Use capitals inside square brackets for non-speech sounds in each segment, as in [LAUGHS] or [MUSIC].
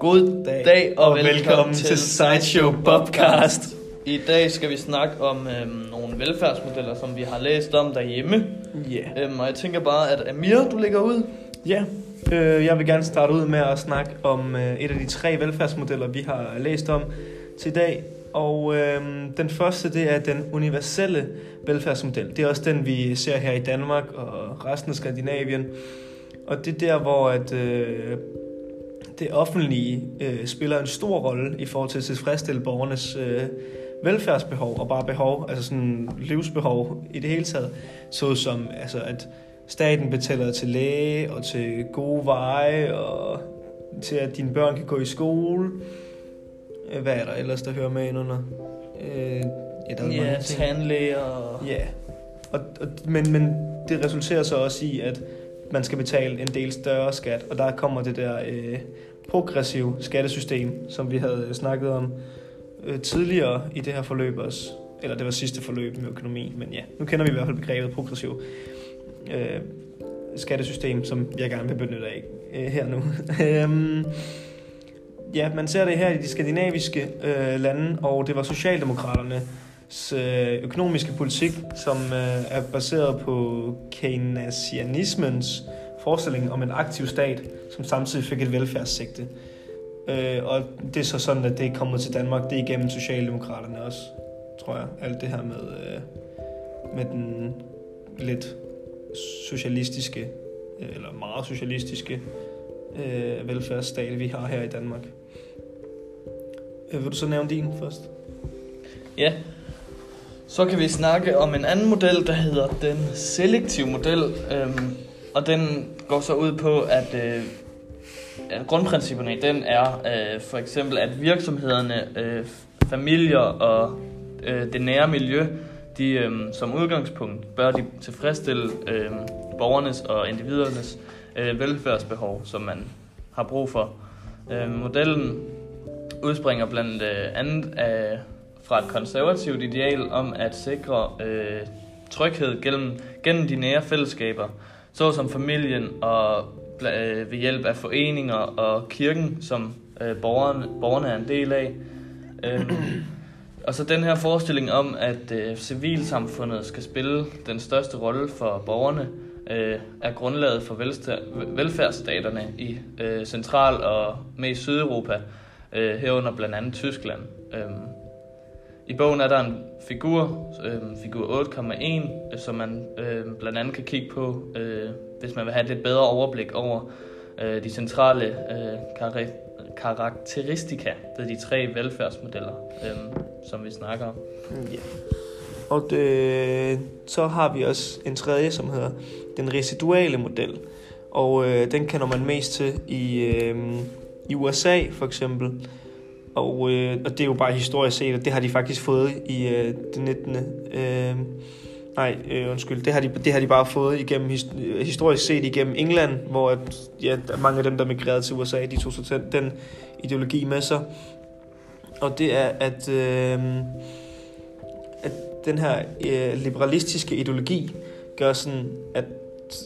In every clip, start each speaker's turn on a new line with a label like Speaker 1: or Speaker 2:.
Speaker 1: God dag, dag og, og velkommen, velkommen til Sideshow Podcast.
Speaker 2: I dag skal vi snakke om øhm, nogle velfærdsmodeller, som vi har læst om derhjemme.
Speaker 1: Ja.
Speaker 2: Yeah. Øhm, og jeg tænker bare, at Amir, du ligger ud.
Speaker 1: Ja, øh, jeg vil gerne starte ud med at snakke om øh, et af de tre velfærdsmodeller, vi har læst om til i dag. Og øh, den første, det er den universelle velfærdsmodel. Det er også den, vi ser her i Danmark og resten af Skandinavien. Og det er der, hvor at, øh, det offentlige øh, spiller en stor rolle i forhold til at tilfredsstille borgernes øh, velfærdsbehov og bare behov, altså sådan livsbehov i det hele taget. Så som altså at staten betaler til læge og til gode veje og til at dine børn kan gå i skole. Øh, hvad er der ellers, der hører med ind under?
Speaker 2: Øh, ja, der er ja tandlæger og...
Speaker 1: Ja, og, og, men, men det resulterer så også i, at man skal betale en del større skat, og der kommer det der øh, progressive skattesystem, som vi havde snakket om øh, tidligere i det her forløb også. Eller det var sidste forløb med økonomi, men ja, nu kender vi i hvert fald begrebet progressiv øh, skattesystem, som jeg gerne vil benytte af øh, her nu. [LAUGHS] Ja, man ser det her i de skandinaviske øh, lande, og det var Socialdemokraternes øh, økonomiske politik, som øh, er baseret på keynesianismens forestilling om en aktiv stat, som samtidig fik et velfærdssigte. Øh, og det er så sådan, at det er kommet til Danmark. Det er igennem Socialdemokraterne også, tror jeg. Alt det her med, øh, med den lidt socialistiske, øh, eller meget socialistiske øh, velfærdsstat, vi har her i Danmark. Øh, vil du så nævne din først?
Speaker 2: Ja, så kan vi snakke om en anden model, der hedder den selektive model. Øhm, og den går så ud på, at øh, grundprincipperne i den er øh, for eksempel, at virksomhederne, øh, familier og øh, det nære miljø, de øh, som udgangspunkt bør de tilfredsstille øh, borgernes og individernes øh, Øh, velfærdsbehov, som man har brug for. Øh, modellen udspringer blandt øh, andet af, fra et konservativt ideal om at sikre øh, tryghed gennem, gennem de nære fællesskaber, såsom familien og øh, ved hjælp af foreninger og kirken, som øh, borgerne, borgerne er en del af. Øh, og så den her forestilling om, at øh, civilsamfundet skal spille den største rolle for borgerne, øh, er grundlaget for velfærdsstaterne i øh, Central- og mest Sydeuropa, øh, herunder blandt andet Tyskland. Øh, I bogen er der en figur, øhm, øh, figur 8,1, som man øh, blandt andet kan kigge på, øh, hvis man vil have et lidt bedre overblik over øh, de centrale øh, kar- karakteristika ved de tre velfærdsmodeller, øh, som vi snakker om.
Speaker 1: Mm, yeah. Og det, så har vi også en tredje, som hedder den residuale model. Og øh, den kender man mest til i, øh, i USA for eksempel. Og, øh, og det er jo bare historisk set, og det har de faktisk fået i øh, det 19. Øh, nej, øh, undskyld, det har, de, det har de bare fået igennem øh, historisk set igennem England, hvor at, ja, mange af dem, der migrerede til USA, de tog så den ideologi med sig. Og det er, at, øh, den her øh, liberalistiske ideologi gør sådan, at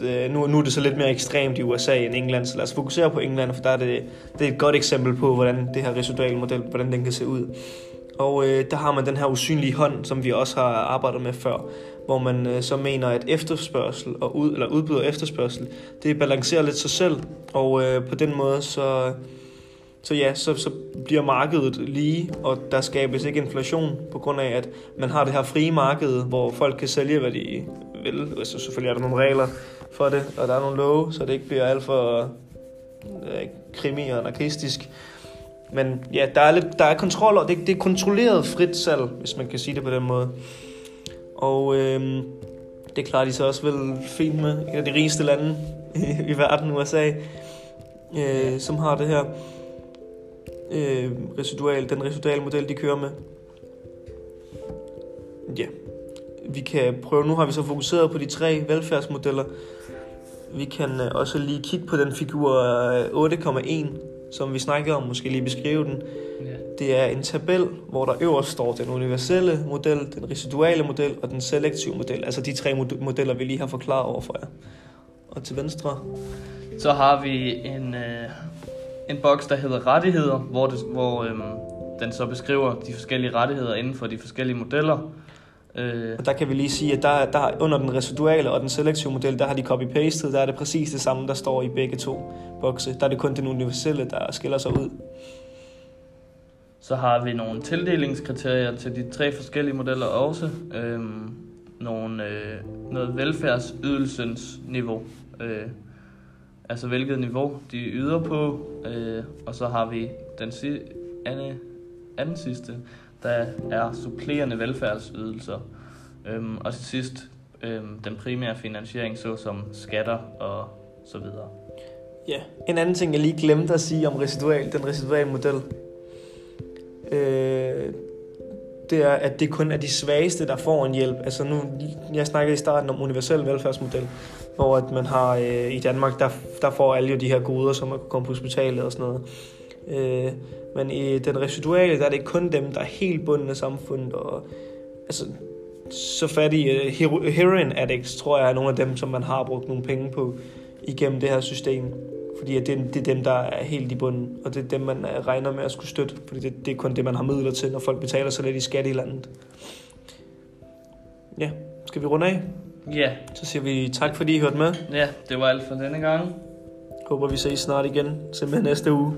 Speaker 1: øh, nu, nu er det så lidt mere ekstremt i USA end England, så lad os fokusere på England, for der er det, det er et godt eksempel på, hvordan det her residuale model, hvordan den kan se ud. Og øh, der har man den her usynlige hånd, som vi også har arbejdet med før, hvor man øh, så mener, at efterspørgsel og ud, eller udbud og efterspørgsel, det balancerer lidt sig selv, og øh, på den måde så, så ja, så, så bliver markedet lige, og der skabes ikke inflation på grund af, at man har det her frie marked, hvor folk kan sælge, hvad de vil. Altså, selvfølgelig er der nogle regler for det, og der er nogle love, så det ikke bliver alt for øh, krimi og anarkistisk. Men ja, der er, lidt, der er kontrol, og det, det er kontrolleret frit salg, hvis man kan sige det på den måde. Og øh, det klarer de så også vel fint med. Et af de rigeste lande i, i verden, USA, øh, som har det her øh, residual, den residuale model, de kører med. Ja, vi kan prøve, nu har vi så fokuseret på de tre velfærdsmodeller. Vi kan øh, også lige kigge på den figur 8,1, øh, som vi snakkede om, måske lige beskrive den. Ja. Det er en tabel, hvor der øverst står den universelle model, den residuale model og den selektive model. Altså de tre modeller, vi lige har forklaret over for jer. og til venstre.
Speaker 2: Så har vi en, øh, en boks, der hedder rettigheder, hvor, det, hvor øhm, den så beskriver de forskellige rettigheder inden for de forskellige modeller. Øh,
Speaker 1: Og der kan vi lige sige, at der, der under den residuale og den selektive model, der har de copy-pastet, der er det præcis det samme, der står i begge to bokse. Der er det kun den universelle, der skiller sig ud.
Speaker 2: så har vi nogle tildelingskriterier til de tre forskellige modeller også. Øhm, nogle, øh, noget velfærdsydelsens niveau. Øh, altså hvilket niveau de yder på. Øh, og så har vi den si- anden, anden sidste, der er supplerende velfærdsydelser. Øhm, og til sidst øhm, den primære finansiering, såsom skatter og så videre.
Speaker 1: Ja. En anden ting, jeg lige glemte at sige om residual, den residuale model, øh, det er, at det kun er de svageste, der får en hjælp. Altså nu, jeg snakkede i starten om universel velfærdsmodel, hvor at man har øh, i Danmark, der, der får alle jo de her goder, som at kunne komme på hospitalet og sådan noget. Øh, men i den residuale, der er det kun dem, der er helt bunden af samfundet, og altså, så fattige uh, øh, heroin addicts, tror jeg, er nogle af dem, som man har brugt nogle penge på igennem det her system. Fordi at det, det er dem, der er helt i bunden, og det er dem, man regner med at skulle støtte, fordi det, det er kun det, man har midler til, når folk betaler så lidt i skat i landet. Ja, skal vi runde af?
Speaker 2: Ja,
Speaker 1: Så siger vi tak, fordi I hørte med.
Speaker 2: ja, det var alt for denne gang.
Speaker 1: Håber, vi ses snart igen, simpelthen næste uge.